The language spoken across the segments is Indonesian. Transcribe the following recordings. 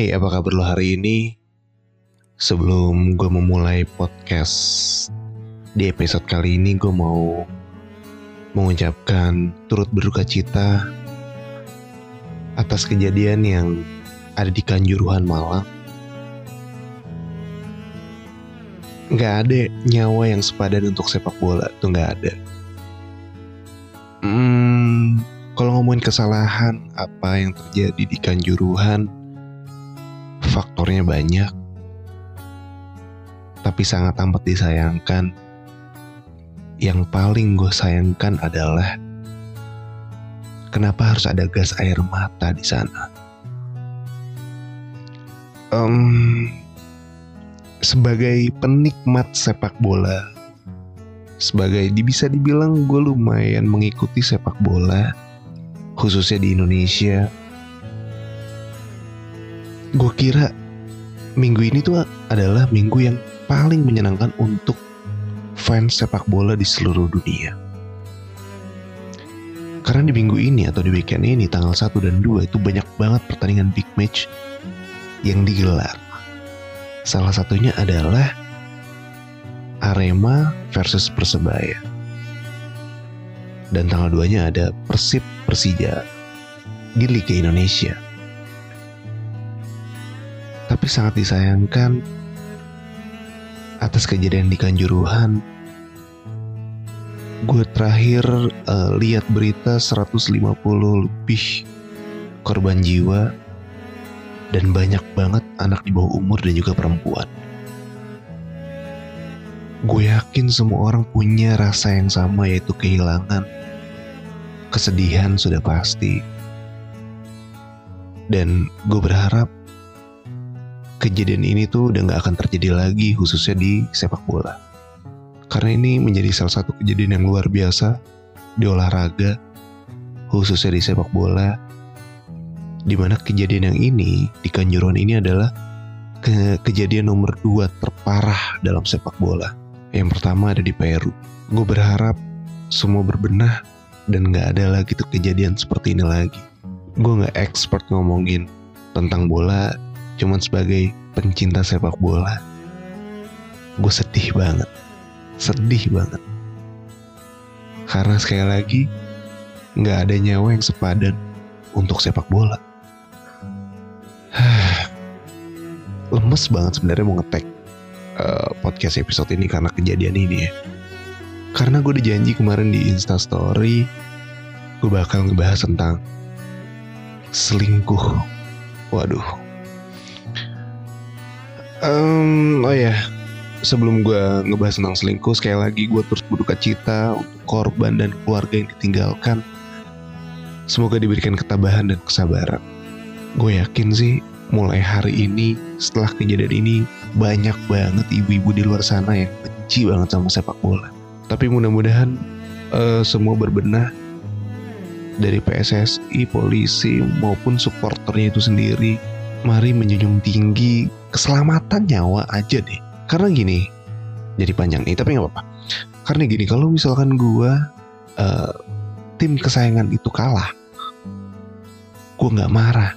Hai, apa kabar lo hari ini? Sebelum gue memulai podcast di episode kali ini, gue mau mengucapkan turut berduka cita atas kejadian yang ada di Kanjuruhan Malang. Gak ada nyawa yang sepadan untuk sepak bola, tuh gak ada. Hmm, kalau ngomongin kesalahan apa yang terjadi di Kanjuruhan, faktornya banyak. Tapi sangat amat disayangkan. Yang paling gue sayangkan adalah kenapa harus ada gas air mata di sana. Um, sebagai penikmat sepak bola, sebagai bisa dibilang gue lumayan mengikuti sepak bola, khususnya di Indonesia. Gue kira minggu ini tuh adalah minggu yang paling menyenangkan untuk fans sepak bola di seluruh dunia. Karena di minggu ini atau di weekend ini tanggal 1 dan 2 itu banyak banget pertandingan big match yang digelar. Salah satunya adalah Arema versus Persebaya. Dan tanggal 2-nya ada Persib Persija di Liga Indonesia. Tapi sangat disayangkan atas kejadian di Kanjuruhan. Gue terakhir uh, lihat berita 150 lebih korban jiwa dan banyak banget anak di bawah umur dan juga perempuan. Gue yakin semua orang punya rasa yang sama yaitu kehilangan. Kesedihan sudah pasti. Dan gue berharap kejadian ini tuh udah gak akan terjadi lagi khususnya di sepak bola. Karena ini menjadi salah satu kejadian yang luar biasa di olahraga, khususnya di sepak bola. Di mana kejadian yang ini di Kanjuruhan ini adalah ke kejadian nomor dua terparah dalam sepak bola. Yang pertama ada di Peru. Gue berharap semua berbenah dan gak ada lagi tuh kejadian seperti ini lagi. Gue gak expert ngomongin tentang bola, cuman sebagai pencinta sepak bola. Gue sedih banget. Sedih banget. Karena sekali lagi, gak ada nyawa yang sepadan untuk sepak bola. Lemes banget sebenarnya mau ngetek uh, podcast episode ini karena kejadian ini ya. Karena gue udah janji kemarin di Insta Story, gue bakal ngebahas tentang selingkuh. Waduh. Um, oh ya, sebelum gue ngebahas tentang selingkuh, sekali lagi gue terus berduka cita untuk korban dan keluarga yang ditinggalkan. Semoga diberikan ketabahan dan kesabaran. Gue yakin sih mulai hari ini setelah kejadian ini banyak banget ibu-ibu di luar sana yang benci banget sama sepak bola. Tapi mudah-mudahan uh, semua berbenah dari PSSI, polisi maupun supporternya itu sendiri. Mari menjunjung tinggi keselamatan nyawa aja deh. Karena gini, jadi panjang nih, tapi nggak apa-apa. Karena gini, kalau misalkan gua uh, tim kesayangan itu kalah, gue nggak marah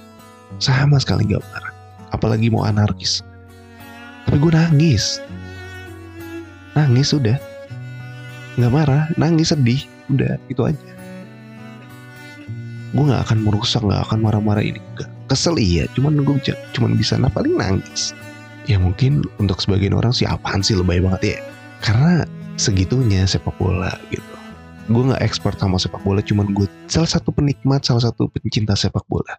sama sekali gak marah. Apalagi mau anarkis. Tapi gue nangis. Nangis udah. Gak marah, nangis sedih. Udah, itu aja. Gue gak akan merusak, gak akan marah-marah ini. Gak. Kesel iya, cuman gue cuman bisa nah paling nangis. Ya mungkin untuk sebagian orang sih apaan sih lebay banget ya. Karena segitunya sepak bola gitu. Gue gak expert sama sepak bola, cuman gue salah satu penikmat, salah satu pencinta sepak bola.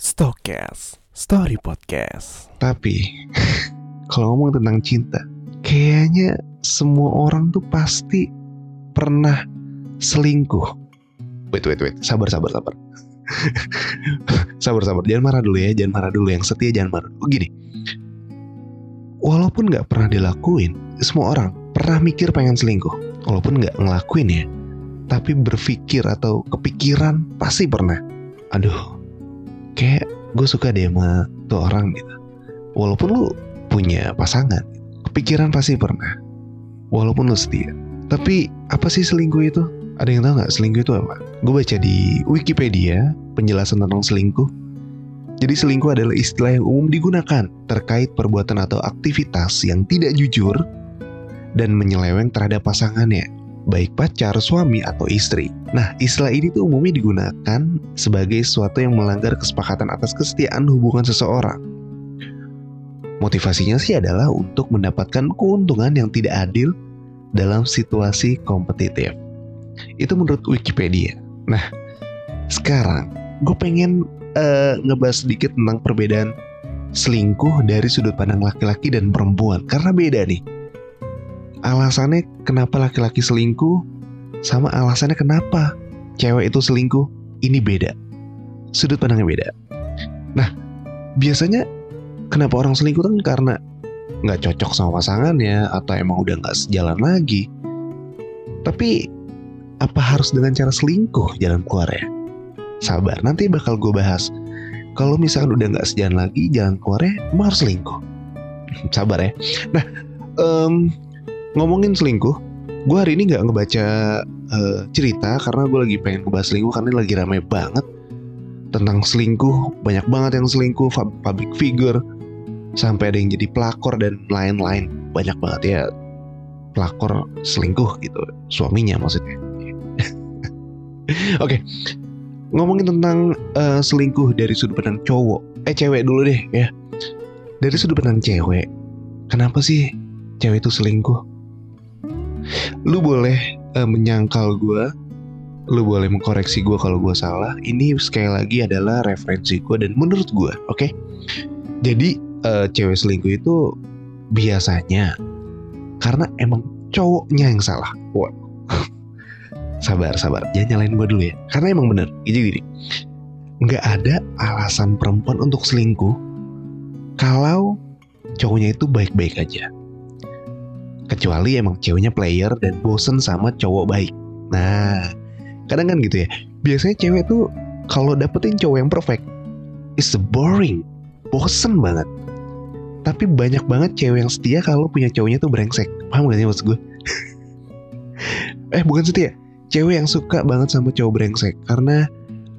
Stokes Story Podcast. Tapi kalau ngomong tentang cinta, kayaknya semua orang tuh pasti pernah selingkuh. Wait, wait, wait. Sabar, sabar, sabar. sabar, sabar. Jangan marah dulu ya. Jangan marah dulu. Yang setia jangan marah. Gini. Walaupun nggak pernah dilakuin, semua orang pernah mikir pengen selingkuh. Walaupun nggak ngelakuin ya. Tapi berpikir atau kepikiran pasti pernah. Aduh, kayak gue suka deh sama tuh orang gitu walaupun lu punya pasangan kepikiran pasti pernah walaupun lu setia Tapi apa sih selingkuh itu? Ada yang tahu nggak selingkuh itu apa? Gue baca di Wikipedia penjelasan tentang selingkuh. Jadi selingkuh adalah istilah yang umum digunakan terkait perbuatan atau aktivitas yang tidak jujur dan menyeleweng terhadap pasangannya, baik pacar, suami, atau istri. Nah, istilah ini tuh umumnya digunakan sebagai sesuatu yang melanggar kesepakatan atas kesetiaan hubungan seseorang. Motivasinya sih adalah untuk mendapatkan keuntungan yang tidak adil dalam situasi kompetitif. Itu menurut Wikipedia. Nah, sekarang gue pengen uh, ngebahas sedikit tentang perbedaan selingkuh dari sudut pandang laki-laki dan perempuan karena beda nih. Alasannya kenapa laki-laki selingkuh sama alasannya kenapa cewek itu selingkuh ini beda. Sudut pandangnya beda. Nah, biasanya kenapa orang selingkuh kan karena nggak cocok sama pasangannya atau emang udah nggak sejalan lagi. Tapi apa harus dengan cara selingkuh jalan keluarnya? Sabar, nanti bakal gue bahas. Kalau misalkan udah nggak sejalan lagi, jalan keluarnya emang harus selingkuh. Sabar ya. Nah, um, ngomongin selingkuh, gue hari ini nggak ngebaca uh, cerita karena gue lagi pengen ngebahas selingkuh karena lagi rame banget tentang selingkuh. Banyak banget yang selingkuh, public figure, sampai ada yang jadi pelakor dan lain-lain. Banyak banget ya pelakor selingkuh gitu. Suaminya maksudnya. Oke. Okay. ngomongin tentang uh, selingkuh dari sudut pandang cowok. Eh cewek dulu deh ya. Dari sudut pandang cewek kenapa sih cewek itu selingkuh? Lu boleh uh, menyangkal gue lu boleh mengkoreksi gue kalau gue salah. Ini sekali lagi adalah referensi gue dan menurut gue oke? Okay? jadi uh, cewek selingkuh itu biasanya karena emang cowoknya yang salah. Wah. sabar, sabar. Jangan nyalain gue dulu ya. Karena emang bener. Jadi gini. Nggak ada alasan perempuan untuk selingkuh kalau cowoknya itu baik-baik aja. Kecuali emang ceweknya player dan bosen sama cowok baik. Nah, kadang kan gitu ya. Biasanya cewek tuh kalau dapetin cowok yang perfect, is boring, bosen banget tapi banyak banget cewek yang setia kalau punya cowoknya tuh brengsek. Paham gak sih maksud gue eh bukan setia. Cewek yang suka banget sama cowok brengsek. Karena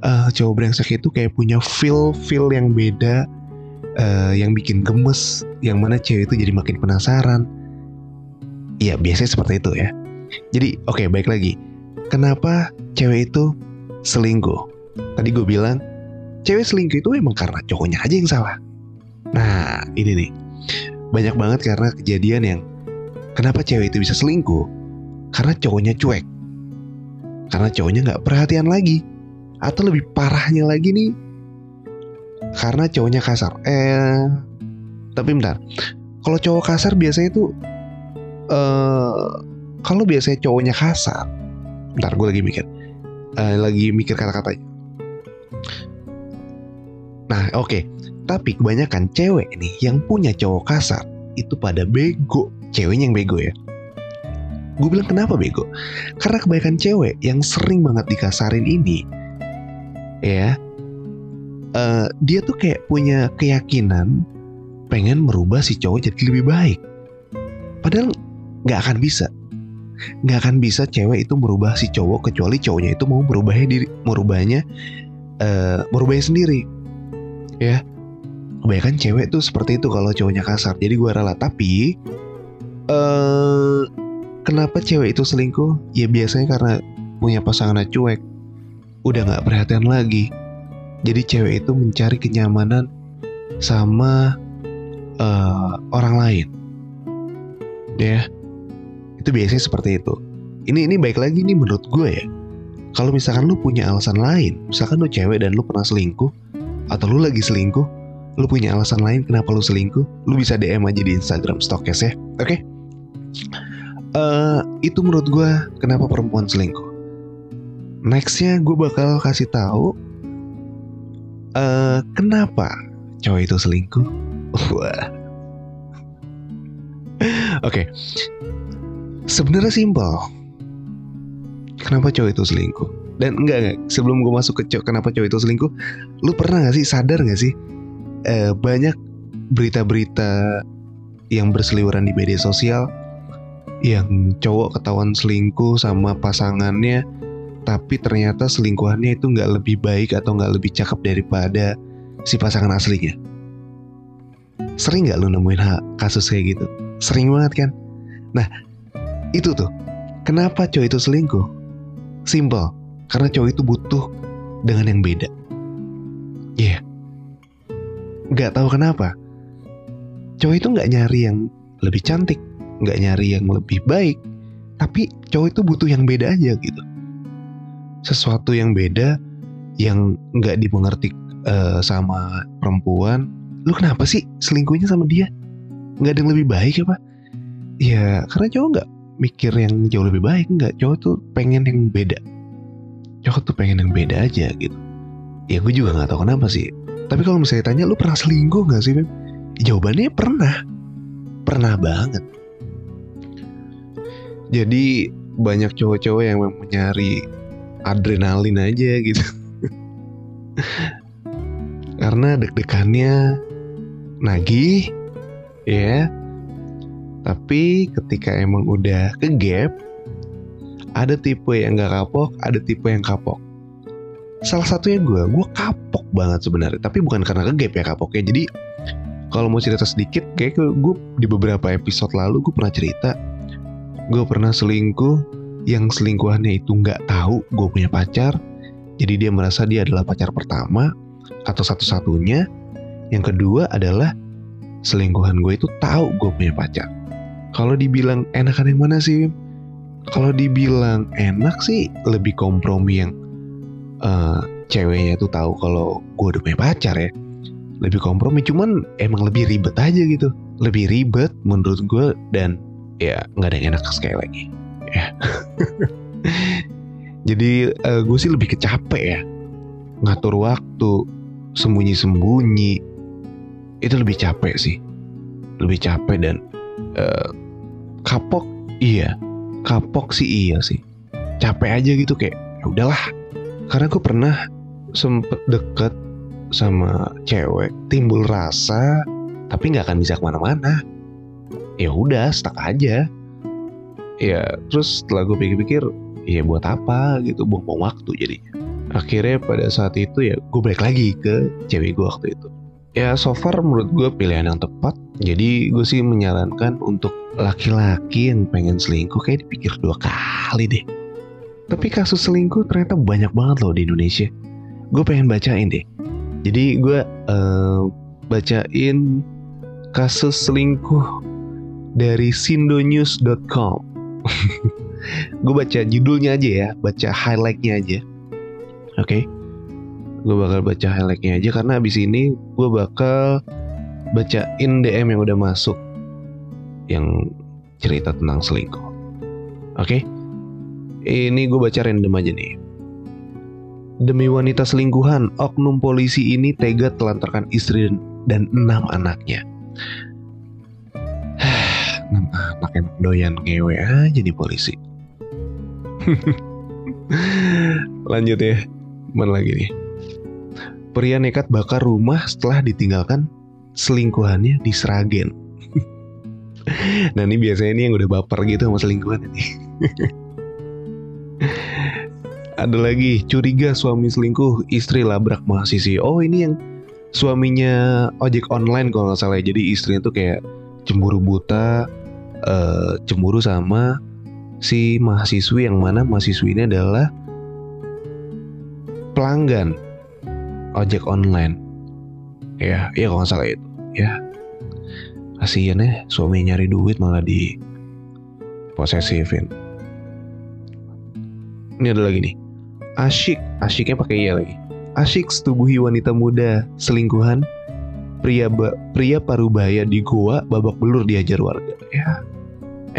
uh, cowok brengsek itu kayak punya feel feel yang beda uh, yang bikin gemes yang mana cewek itu jadi makin penasaran. Iya biasanya seperti itu ya. Jadi oke okay, baik lagi. Kenapa cewek itu selingkuh? Tadi gue bilang cewek selingkuh itu emang karena cowoknya aja yang salah Nah, ini nih. Banyak banget karena kejadian yang kenapa cewek itu bisa selingkuh? Karena cowoknya cuek. Karena cowoknya nggak perhatian lagi. Atau lebih parahnya lagi nih, karena cowoknya kasar. Eh, tapi bentar. Kalau cowok kasar biasanya tuh, uh, kalau biasanya cowoknya kasar, bentar gue lagi mikir, uh, lagi mikir kata-katanya. Nah, oke. Okay. Tapi kebanyakan cewek nih yang punya cowok kasar itu pada bego. Ceweknya yang bego ya. Gue bilang kenapa bego? Karena kebanyakan cewek yang sering banget dikasarin ini, ya, uh, dia tuh kayak punya keyakinan pengen merubah si cowok jadi lebih baik. Padahal nggak akan bisa. Nggak akan bisa cewek itu merubah si cowok kecuali cowoknya itu mau merubahnya diri, merubahnya, uh, merubahnya sendiri. Ya, kebanyakan cewek tuh seperti itu kalau cowoknya kasar. Jadi gue rela. Tapi uh, kenapa cewek itu selingkuh? Ya biasanya karena punya pasangan cuek. Udah nggak perhatian lagi. Jadi cewek itu mencari kenyamanan sama uh, orang lain. Ya. Itu biasanya seperti itu. Ini ini baik lagi nih menurut gue ya. Kalau misalkan lu punya alasan lain misalkan lu cewek dan lu pernah selingkuh atau lu lagi selingkuh lu punya alasan lain kenapa lu selingkuh, lu bisa DM aja di Instagram Stokes ya. Oke? Okay? Uh, eh, itu menurut gue kenapa perempuan selingkuh. Nextnya gue bakal kasih tahu uh, kenapa cowok itu selingkuh. Oke. Okay. Sebenarnya simpel. Kenapa cowok itu selingkuh? Dan enggak enggak, sebelum gue masuk ke cowok kenapa cowok itu selingkuh, lu pernah gak sih sadar gak sih eh, banyak berita-berita yang berseliweran di media sosial yang cowok ketahuan selingkuh sama pasangannya tapi ternyata selingkuhannya itu nggak lebih baik atau nggak lebih cakep daripada si pasangan aslinya? Sering nggak lu nemuin kasus kayak gitu? Sering banget kan? Nah itu tuh. Kenapa cowok itu selingkuh? Simple karena cowok itu butuh dengan yang beda iya yeah. nggak tahu kenapa cowok itu nggak nyari yang lebih cantik, nggak nyari yang lebih baik, tapi cowok itu butuh yang beda aja gitu. Sesuatu yang beda yang nggak dimengerti uh, sama perempuan. Lu kenapa sih selingkuhnya sama dia? Nggak ada yang lebih baik apa? Ya karena cowok nggak mikir yang jauh lebih baik nggak. Cowok tuh pengen yang beda. Cowok tuh pengen yang beda aja gitu. Ya gue juga nggak tahu kenapa sih. Tapi kalau misalnya tanya lu pernah selingkuh nggak sih, Beb? Jawabannya pernah. Pernah banget. Jadi banyak cowok-cowok yang memang mencari adrenalin aja gitu. Karena deg-degannya nagih, ya. Tapi ketika emang udah ke gap, ada tipe yang gak kapok, ada tipe yang kapok. Salah satunya gue, gue kapok banget sebenarnya. Tapi bukan karena ke gap ya kapoknya. Jadi kalau mau cerita sedikit kayak gue di beberapa episode lalu gue pernah cerita gue pernah selingkuh yang selingkuhannya itu nggak tahu gue punya pacar jadi dia merasa dia adalah pacar pertama atau satu-satunya yang kedua adalah selingkuhan gue itu tahu gue punya pacar kalau dibilang enakan yang mana sih kalau dibilang enak sih lebih kompromi yang uh, ceweknya itu tahu kalau gue udah punya pacar ya. Lebih kompromi cuman emang lebih ribet aja gitu. Lebih ribet menurut gue dan ya nggak ada yang enak sekali lagi. Ya. Jadi uh, gue sih lebih kecapek ya. Ngatur waktu sembunyi-sembunyi. Itu lebih capek sih. Lebih capek dan uh, kapok. Iya kapok sih iya sih. Capek aja gitu kayak ya udahlah. Karena gue pernah sempet deket sama cewek timbul rasa tapi nggak akan bisa ke mana-mana. Ya udah stuck aja. Ya terus setelah gue pikir-pikir ya buat apa? gitu buang-buang waktu jadi akhirnya pada saat itu ya gue balik lagi ke cewek gue waktu itu ya so far menurut gue pilihan yang tepat jadi gue sih menyarankan untuk laki-laki yang pengen selingkuh kayak dipikir dua kali deh tapi kasus selingkuh ternyata banyak banget loh di Indonesia gue pengen bacain deh jadi gue uh, bacain kasus selingkuh dari sindonews.com. gue baca judulnya aja ya, baca highlightnya aja. Oke, okay? Gue bakal baca highlightnya aja karena abis ini gue bakal bacain DM yang udah masuk yang cerita tentang selingkuh. Oke, okay? ini gue baca random aja nih. Demi wanita selingkuhan, oknum polisi ini tega telantarkan istri dan enam anaknya. enam anak yang doyan ngewe aja di polisi. Lanjut ya, mana lagi nih? Pria nekat bakar rumah setelah ditinggalkan selingkuhannya di Sragen. nah ini biasanya ini yang udah baper gitu sama selingkuhan ini. ada lagi curiga suami selingkuh istri labrak mahasiswi oh ini yang suaminya ojek online kalau nggak salah ya. jadi istrinya tuh kayak cemburu buta uh, cemburu sama si mahasiswi yang mana mahasiswi ini adalah pelanggan ojek online. Ya ya kalau nggak salah itu. Ya. Kasihan ya suami nyari duit malah di posesifin ini ada lagi nih. Asyik, asyiknya pakai iya lagi. Asyik setubuhi wanita muda selingkuhan. Pria ba, pria parubaya di goa babak belur diajar warga. Ya,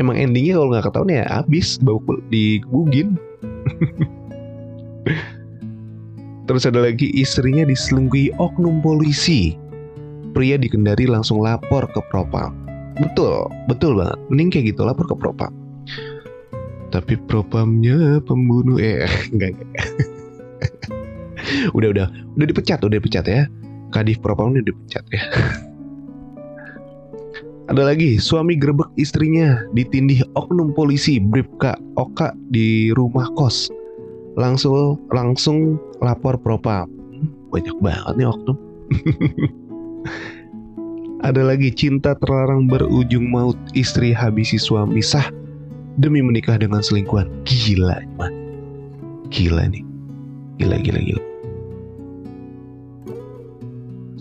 emang endingnya kalau nggak ketahuan ya abis babak digebugin. Terus ada lagi istrinya diselingkuhi oknum polisi. Pria dikendari langsung lapor ke propam. Betul, betul banget. Mending kayak gitu lapor ke propam tapi propamnya pembunuh eh enggak enggak udah udah udah dipecat udah dipecat ya kadif propam udah dipecat ya Ada lagi, suami gerbek istrinya ditindih oknum polisi Bripka Oka di rumah kos. Langsung langsung lapor propam. Banyak banget nih oknum. Ada lagi cinta terlarang berujung maut istri habisi suami sah demi menikah dengan selingkuhan. Gila, man. Gila nih. Gila, gila, gila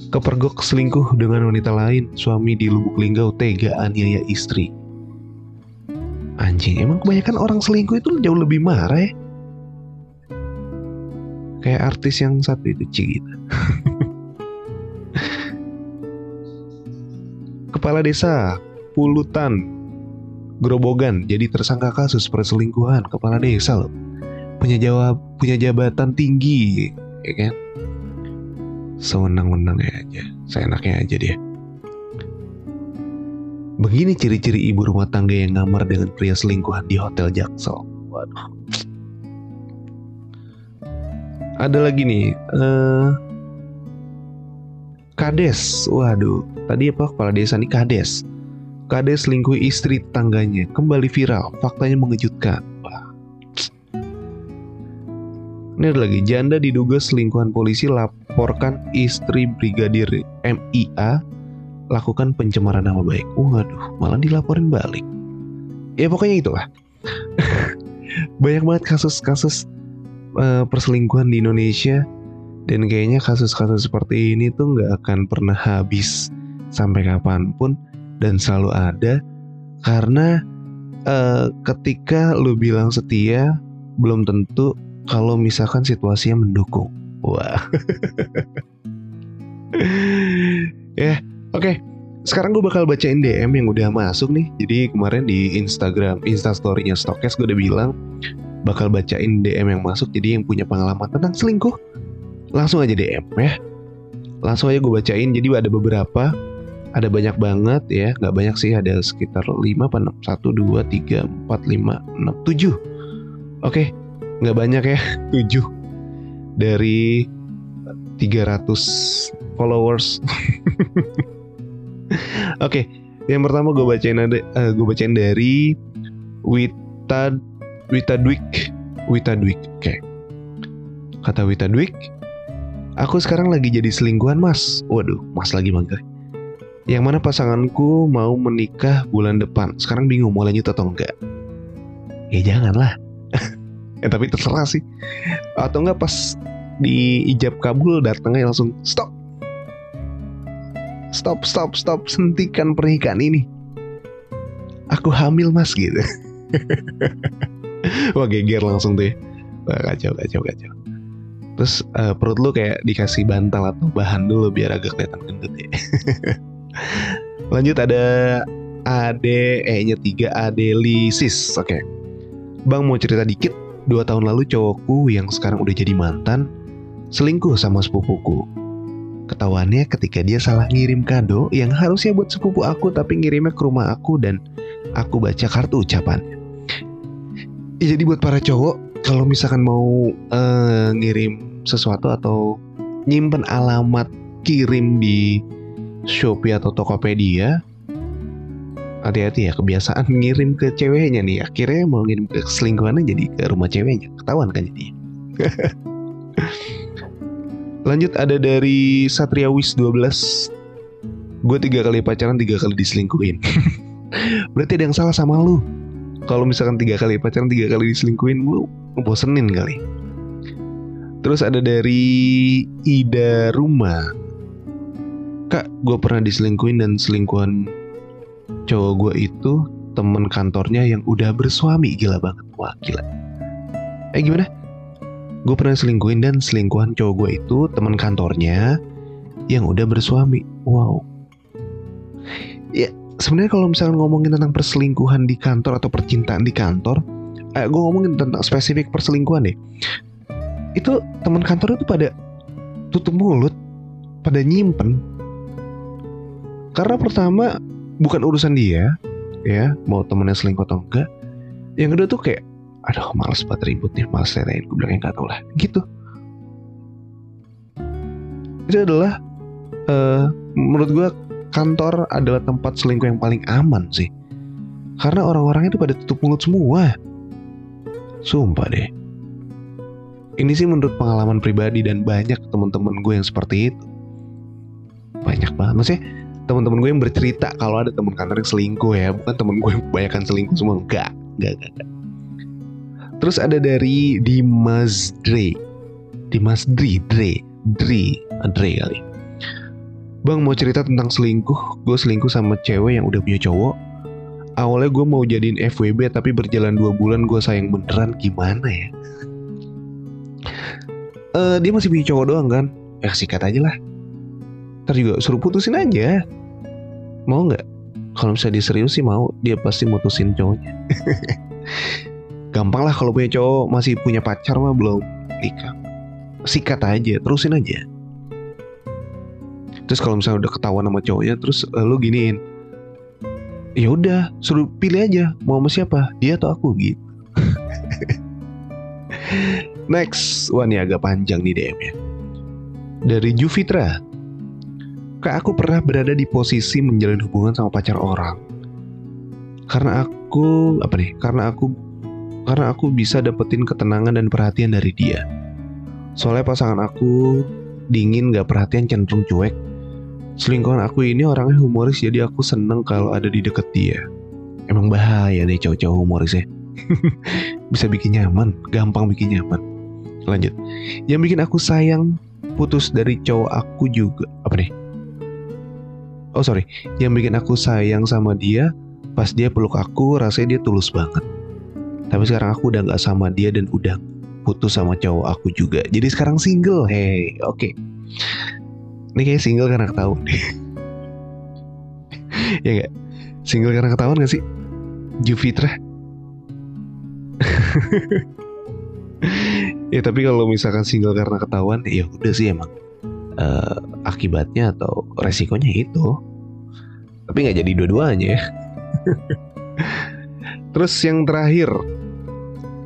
kepergok selingkuh dengan wanita lain, suami di Lubuk Linggau tega aniaya istri. Anjing, emang kebanyakan orang selingkuh itu jauh lebih marah ya? Kayak artis yang satu itu Cigita. Kepala desa Pulutan Grobogan jadi tersangka kasus perselingkuhan kepala desa loh. Punya jawab punya jabatan tinggi, ya kan? sewenang-wenangnya aja, seenaknya aja dia. Begini ciri-ciri ibu rumah tangga yang ngamar dengan pria selingkuhan di hotel Jaksel. Waduh. Ada lagi nih, uh, Kades. Waduh, tadi apa kepala desa nih Kades. Kades selingkuh istri tangganya kembali viral. Faktanya mengejutkan. Ini ada lagi, janda diduga selingkuhan polisi laporkan istri Brigadir MIA lakukan pencemaran nama baik. Waduh, malah dilaporin balik. Ya pokoknya itulah. Banyak banget kasus-kasus uh, perselingkuhan di Indonesia dan kayaknya kasus-kasus seperti ini tuh nggak akan pernah habis sampai kapan pun dan selalu ada karena uh, ketika lu bilang setia belum tentu kalau misalkan situasinya mendukung. Wah. ya, oke. Okay. Sekarang gue bakal bacain DM yang udah masuk nih. Jadi kemarin di Instagram, Instastorynya Stokes gue udah bilang bakal bacain DM yang masuk. Jadi yang punya pengalaman tentang selingkuh, langsung aja DM ya. Langsung aja gue bacain. Jadi ada beberapa, ada banyak banget ya. Gak banyak sih, ada sekitar 5 apa 6, 1, 2, 3, 4, 5, 6, 7. Oke, nggak banyak ya 7 dari 300 followers oke okay, yang pertama gue bacain ada uh, gue bacain dari Wita Wita Dwik Wita Dwik oke. Kata Wita Dwik aku sekarang lagi jadi selingkuhan mas. Waduh mas lagi mangga. Yang mana pasanganku mau menikah bulan depan. Sekarang bingung mau lanjut atau enggak. Ya janganlah. Ya tapi terserah sih. Atau enggak pas di ijab kabul datangnya langsung stop. Stop stop stop. Sentikan pernikahan ini. Aku hamil mas gitu wah geger langsung tuh ya. wah kacau kacau kacau terus uh, perut lu kayak dikasih bantal atau bahan dulu biar agak kelihatan gendut ya lanjut ada Ade E nya 3 Adelisis oke okay. Bang mau cerita dikit Dua tahun lalu cowokku yang sekarang udah jadi mantan selingkuh sama sepupuku. Ketahuannya ketika dia salah ngirim kado yang harusnya buat sepupu aku tapi ngirimnya ke rumah aku dan aku baca kartu ucapannya. Ya, jadi buat para cowok kalau misalkan mau uh, ngirim sesuatu atau nyimpen alamat kirim di Shopee atau Tokopedia hati-hati ya kebiasaan ngirim ke ceweknya nih. Akhirnya mau ngirim ke selingkuhannya jadi ke rumah ceweknya. Ketahuan kan jadi lanjut ada dari Satria Wis 12 gue tiga kali pacaran tiga kali diselingkuhin. Berarti ada yang salah sama lu kalau misalkan tiga kali pacaran tiga kali diselingkuhin lu bosenin kali. Terus ada dari Ida Rumah kak gue pernah diselingkuhin dan selingkuhan cowok gue itu temen kantornya yang udah bersuami. Gila banget wah gila. Eh gimana? Gue pernah selingkuhin dan selingkuhan cowok gue itu temen kantornya yang udah bersuami. Wow. Ya sebenarnya kalau misalnya ngomongin tentang perselingkuhan di kantor atau percintaan di kantor eh, gue ngomongin tentang spesifik perselingkuhan deh itu teman kantor itu pada tutup mulut pada nyimpen. Karena pertama bukan urusan dia ya mau temennya selingkuh atau enggak. Yang kedua tuh kayak aduh males banget ribut nih males ceritain gue bilang enggak tau lah gitu. Itu adalah uh, menurut gue kantor adalah tempat selingkuh yang paling aman sih. Karena orang-orang itu pada tutup mulut semua. Sumpah deh. Ini sih menurut pengalaman pribadi dan banyak teman-teman gue yang seperti itu. Banyak banget. Maksudnya teman-teman gue yang bercerita kalau ada teman kantor yang selingkuh ya. Bukan teman gue yang kebanyakan selingkuh semua. Enggak. Enggak, enggak, enggak. Terus ada dari Dimas Dre. Dimas Dre, Dre, Dre, Dre kali. Bang mau cerita tentang selingkuh? Gue selingkuh sama cewek yang udah punya cowok. Awalnya gue mau jadiin FWB Tapi berjalan dua bulan gue sayang beneran. Gimana ya? Uh, Dia masih punya cowok doang kan? Ya sikat aja lah. Ntar juga suruh putusin aja. Mau gak? Kalau misalnya dia serius sih mau. Dia pasti mutusin cowoknya. Gampang lah kalau punya cowok. Masih punya pacar mah belum nikah. Sikat aja. Terusin aja terus kalau misalnya udah ketahuan sama cowoknya terus uh, lu giniin. Ya udah suruh pilih aja mau sama siapa dia atau aku gitu. Next. Wah agak panjang nih DM nya dari Juvitra. Kak aku pernah berada di posisi menjalin hubungan sama pacar orang. Karena aku apa nih karena aku karena aku bisa dapetin ketenangan dan perhatian dari dia. Soalnya pasangan aku dingin gak perhatian cenderung cuek Selingkuhan aku ini orangnya humoris jadi aku seneng kalau ada di deket dia. Emang bahaya nih cowok-cowok humoris ya. Bisa bikin nyaman, gampang bikin nyaman. Lanjut. Yang bikin aku sayang putus dari cowok aku juga. Apa nih? Oh sorry, yang bikin aku sayang sama dia pas dia peluk aku rasanya dia tulus banget. Tapi sekarang aku udah gak sama dia dan udah putus sama cowok aku juga. Jadi sekarang single, hey, oke. Okay. Ini kayak single karena ketahuan ya gak? Single karena ketahuan gak sih? Jupiter. ya tapi kalau misalkan single karena ketahuan ya udah sih emang uh, akibatnya atau resikonya itu. Tapi nggak jadi dua-duanya ya. Terus yang terakhir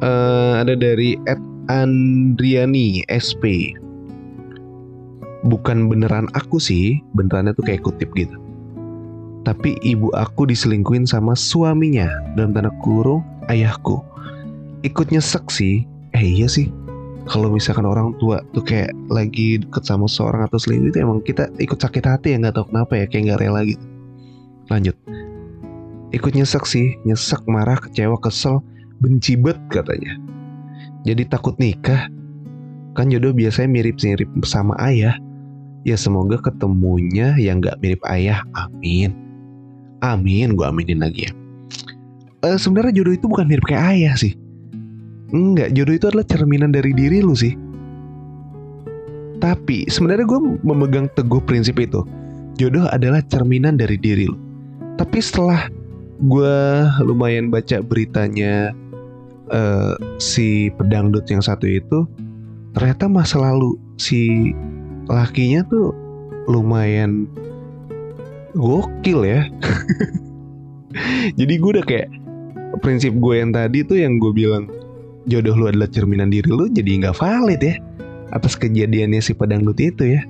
uh, ada dari Ed Andriani SP bukan beneran aku sih, benerannya tuh kayak kutip gitu. Tapi ibu aku diselingkuin sama suaminya dalam tanda kurung ayahku. Ikut nyesek sih, eh iya sih. Kalau misalkan orang tua tuh kayak lagi deket sama seorang atau selingkuh itu emang kita ikut sakit hati ya nggak tahu kenapa ya kayak nggak rela gitu. Lanjut. Ikut nyesek sih, nyesek, marah, kecewa, kesel, benci bet katanya. Jadi takut nikah, kan jodoh biasanya mirip-mirip sama ayah ya semoga ketemunya yang gak mirip ayah amin amin gue aminin lagi ya uh, sebenarnya jodoh itu bukan mirip kayak ayah sih Enggak, jodoh itu adalah cerminan dari diri lu sih. Tapi sebenarnya gue memegang teguh prinsip itu. Jodoh adalah cerminan dari diri lu. Tapi setelah gue lumayan baca beritanya uh, si pedangdut yang satu itu, ternyata masa lalu si lakinya tuh lumayan gokil ya. Jadi gue udah kayak prinsip gue yang tadi tuh yang gue bilang jodoh lu adalah cerminan diri lu jadi nggak valid ya atas kejadiannya si pedangdut itu ya.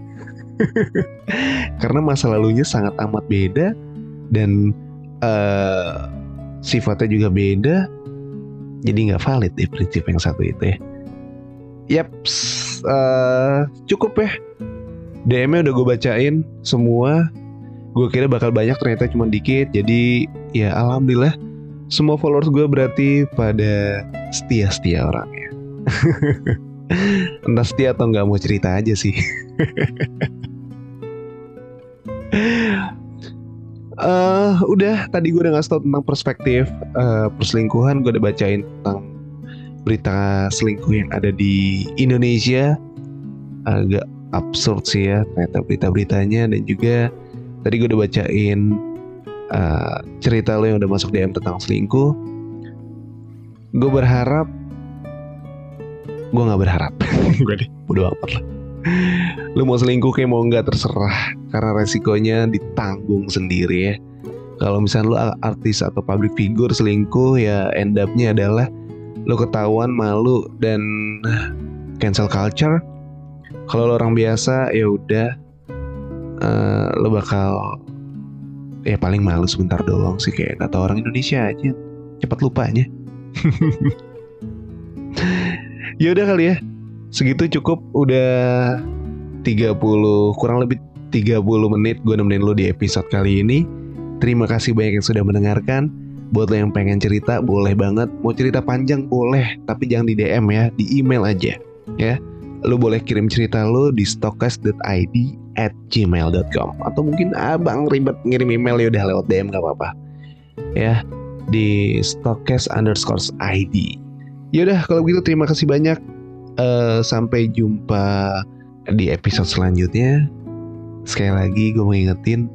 Karena masa lalunya sangat amat beda dan uh, sifatnya juga beda. Jadi nggak valid deh prinsip yang satu itu ya. Yap, uh, cukup ya. DM-nya udah gue bacain semua. Gue kira bakal banyak ternyata cuma dikit. Jadi ya alhamdulillah semua followers gue berarti pada setia-setia orangnya. Entah setia atau nggak mau cerita aja sih. uh, udah tadi gue udah ngasih tau tentang perspektif uh, perselingkuhan gue udah bacain tentang berita selingkuh yang ada di Indonesia. Agak absurd sih ya ternyata berita-beritanya. Dan juga tadi gue udah bacain uh, cerita lo yang udah masuk DM tentang selingkuh. Gue berharap gue nggak berharap. Gue deh udah amat lah. Lu mau selingkuh kayak mau nggak terserah. Karena resikonya ditanggung sendiri ya. Kalau misalnya lu artis atau public figure selingkuh ya end up-nya adalah lo ketahuan malu dan cancel culture. Kalau lo orang biasa ya udah uh, lo bakal ya paling malu sebentar doang sih kayak kata orang Indonesia aja. Cepat lupanya ya udah kali ya. Segitu cukup udah 30 kurang lebih 30 menit gue nemenin lo di episode kali ini. Terima kasih banyak yang sudah mendengarkan buat lo yang pengen cerita boleh banget. Mau cerita panjang boleh. Tapi jangan di DM ya di email aja ya. Lo boleh kirim cerita lo di stokes.id at gmail.com atau mungkin abang ribet ngirim email ya udah lewat DM gak apa-apa ya. Di stokes underscore id yaudah kalau begitu terima kasih banyak. Uh, sampai jumpa di episode selanjutnya. Sekali lagi gue mau ingetin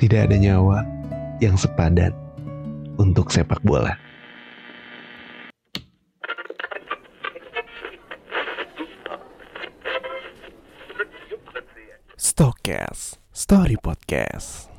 tidak ada nyawa yang sepadan untuk sepak bola. Stokes Story Podcast.